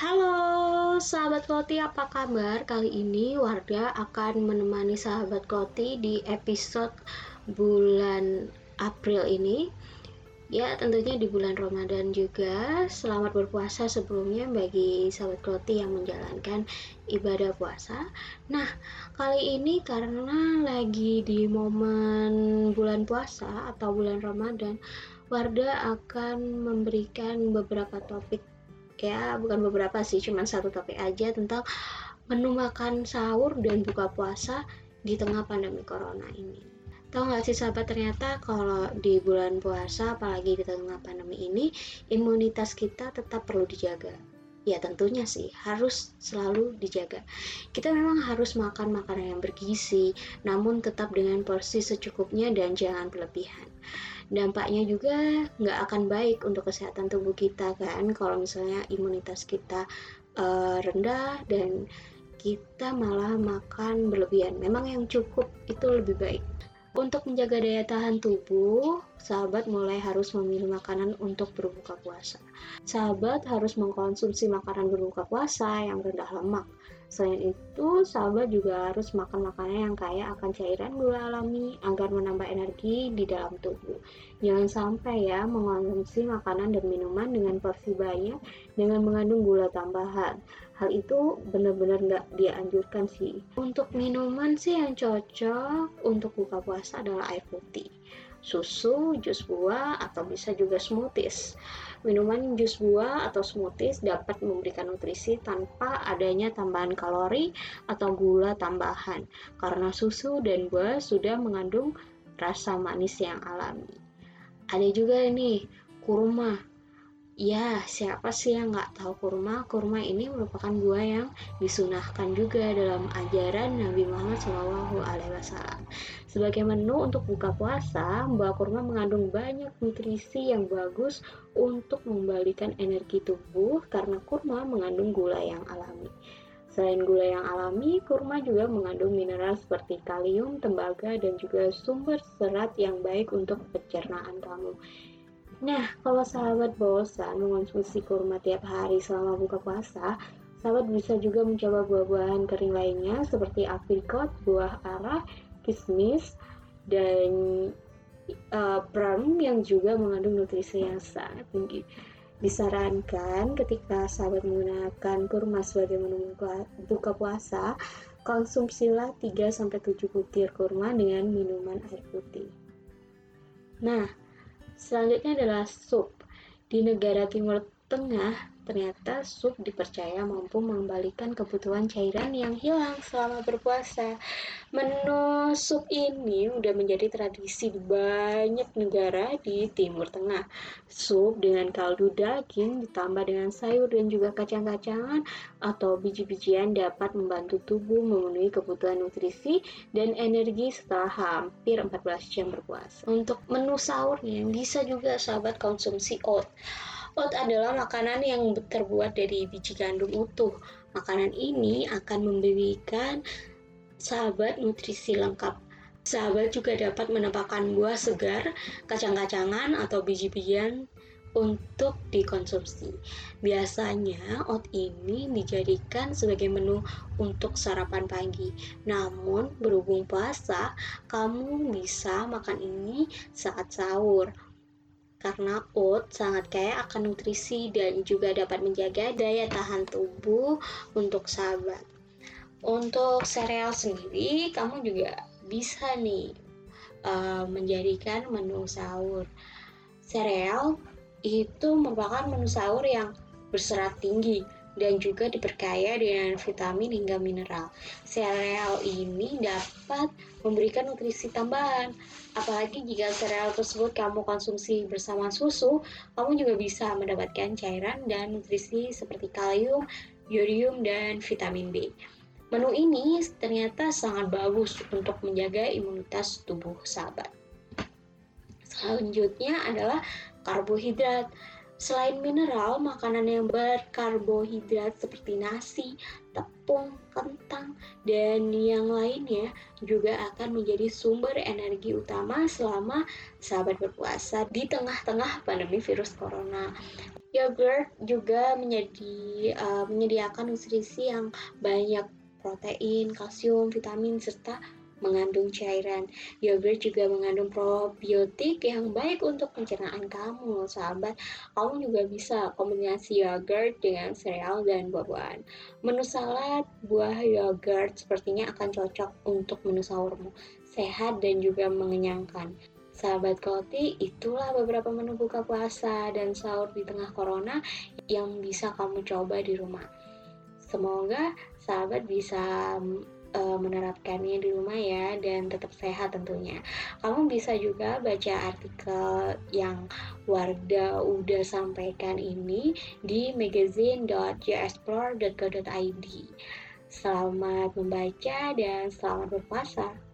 Halo sahabat Koti apa kabar? Kali ini Wardah akan menemani sahabat Koti di episode bulan April ini. Ya tentunya di bulan Ramadan juga. Selamat berpuasa sebelumnya bagi sahabat Koti yang menjalankan ibadah puasa. Nah kali ini karena lagi di momen bulan puasa atau bulan Ramadan Wardah akan memberikan beberapa topik ya bukan beberapa sih cuma satu topik aja tentang menu makan sahur dan buka puasa di tengah pandemi corona ini. Tahu nggak sih sahabat ternyata kalau di bulan puasa apalagi di tengah pandemi ini imunitas kita tetap perlu dijaga. Ya tentunya sih harus selalu dijaga. Kita memang harus makan makanan yang bergizi namun tetap dengan porsi secukupnya dan jangan berlebihan dampaknya juga nggak akan baik untuk kesehatan tubuh kita kan? Kalau misalnya imunitas kita uh, rendah dan kita malah makan berlebihan. Memang yang cukup itu lebih baik. Untuk menjaga daya tahan tubuh, sahabat mulai harus memilih makanan untuk berbuka puasa. Sahabat harus mengkonsumsi makanan berbuka puasa yang rendah lemak. Selain itu, sahabat juga harus makan makanan yang kaya akan cairan gula alami agar menambah energi di dalam tubuh. Jangan sampai ya mengkonsumsi makanan dan minuman dengan porsi banyak dengan mengandung gula tambahan hal itu benar-benar nggak dianjurkan sih untuk minuman sih yang cocok untuk buka puasa adalah air putih susu, jus buah, atau bisa juga smoothies. Minuman jus buah atau smoothies dapat memberikan nutrisi tanpa adanya tambahan kalori atau gula tambahan, karena susu dan buah sudah mengandung rasa manis yang alami. Ada juga nih kurma Ya, siapa sih yang nggak tahu kurma? Kurma ini merupakan buah yang disunahkan juga dalam ajaran Nabi Muhammad Shallallahu Alaihi Wasallam. Sebagai menu untuk buka puasa, buah kurma mengandung banyak nutrisi yang bagus untuk membalikan energi tubuh karena kurma mengandung gula yang alami. Selain gula yang alami, kurma juga mengandung mineral seperti kalium, tembaga, dan juga sumber serat yang baik untuk pencernaan kamu. Nah, kalau sahabat bosan mengonsumsi kurma tiap hari selama buka puasa, sahabat bisa juga mencoba buah-buahan kering lainnya seperti aprikot, buah arah, kismis, dan uh, plum yang juga mengandung nutrisi yang sangat tinggi. Disarankan ketika sahabat menggunakan kurma sebagai menu buka puasa, konsumsilah 3-7 butir kurma dengan minuman air putih. Nah, Selanjutnya adalah sup. Di negara Timur Tengah, ternyata sup dipercaya mampu mengembalikan kebutuhan cairan yang hilang selama berpuasa. Menu sup ini udah menjadi tradisi di banyak negara di Timur Tengah. Sup dengan kaldu daging ditambah dengan sayur dan juga kacang-kacangan atau biji-bijian dapat membantu tubuh memenuhi kebutuhan nutrisi dan energi setelah hampir 14 jam berpuasa. Untuk menu sahurnya bisa juga sahabat konsumsi oat. Oat adalah makanan yang terbuat dari biji gandum utuh. Makanan ini akan memberikan sahabat nutrisi lengkap. Sahabat juga dapat menambahkan buah segar, kacang-kacangan, atau biji-bijian untuk dikonsumsi. Biasanya oat ini dijadikan sebagai menu untuk sarapan pagi. Namun berhubung puasa, kamu bisa makan ini saat sahur karena oat sangat kaya akan nutrisi dan juga dapat menjaga daya tahan tubuh untuk sahabat. Untuk sereal sendiri, kamu juga bisa nih uh, menjadikan menu sahur. Sereal itu merupakan menu sahur yang berserat tinggi dan juga diperkaya dengan vitamin hingga mineral. Sereal ini dapat memberikan nutrisi tambahan. Apalagi jika sereal tersebut kamu konsumsi bersama susu, kamu juga bisa mendapatkan cairan dan nutrisi seperti kalium, yodium, dan vitamin B. Menu ini ternyata sangat bagus untuk menjaga imunitas tubuh sahabat. Selanjutnya adalah karbohidrat. Selain mineral, makanan yang berkarbohidrat seperti nasi, tepung, kentang, dan yang lainnya juga akan menjadi sumber energi utama selama sahabat berpuasa di tengah-tengah pandemi virus corona. Yogurt juga menjadi uh, menyediakan nutrisi yang banyak protein, kalsium, vitamin, serta mengandung cairan. Yogurt juga mengandung probiotik yang baik untuk pencernaan kamu, sahabat. Kamu juga bisa kombinasi yogurt dengan sereal dan buah-buahan. Menu salad buah yogurt sepertinya akan cocok untuk menu sahurmu. Sehat dan juga mengenyangkan. Sahabat Koti, itulah beberapa menu buka puasa dan sahur di tengah corona yang bisa kamu coba di rumah. Semoga sahabat bisa uh, menerapkannya di rumah ya dan tetap sehat tentunya. Kamu bisa juga baca artikel yang Wardah udah sampaikan ini di magazine.jexplore.co.id. Selamat membaca dan selamat berpuasa.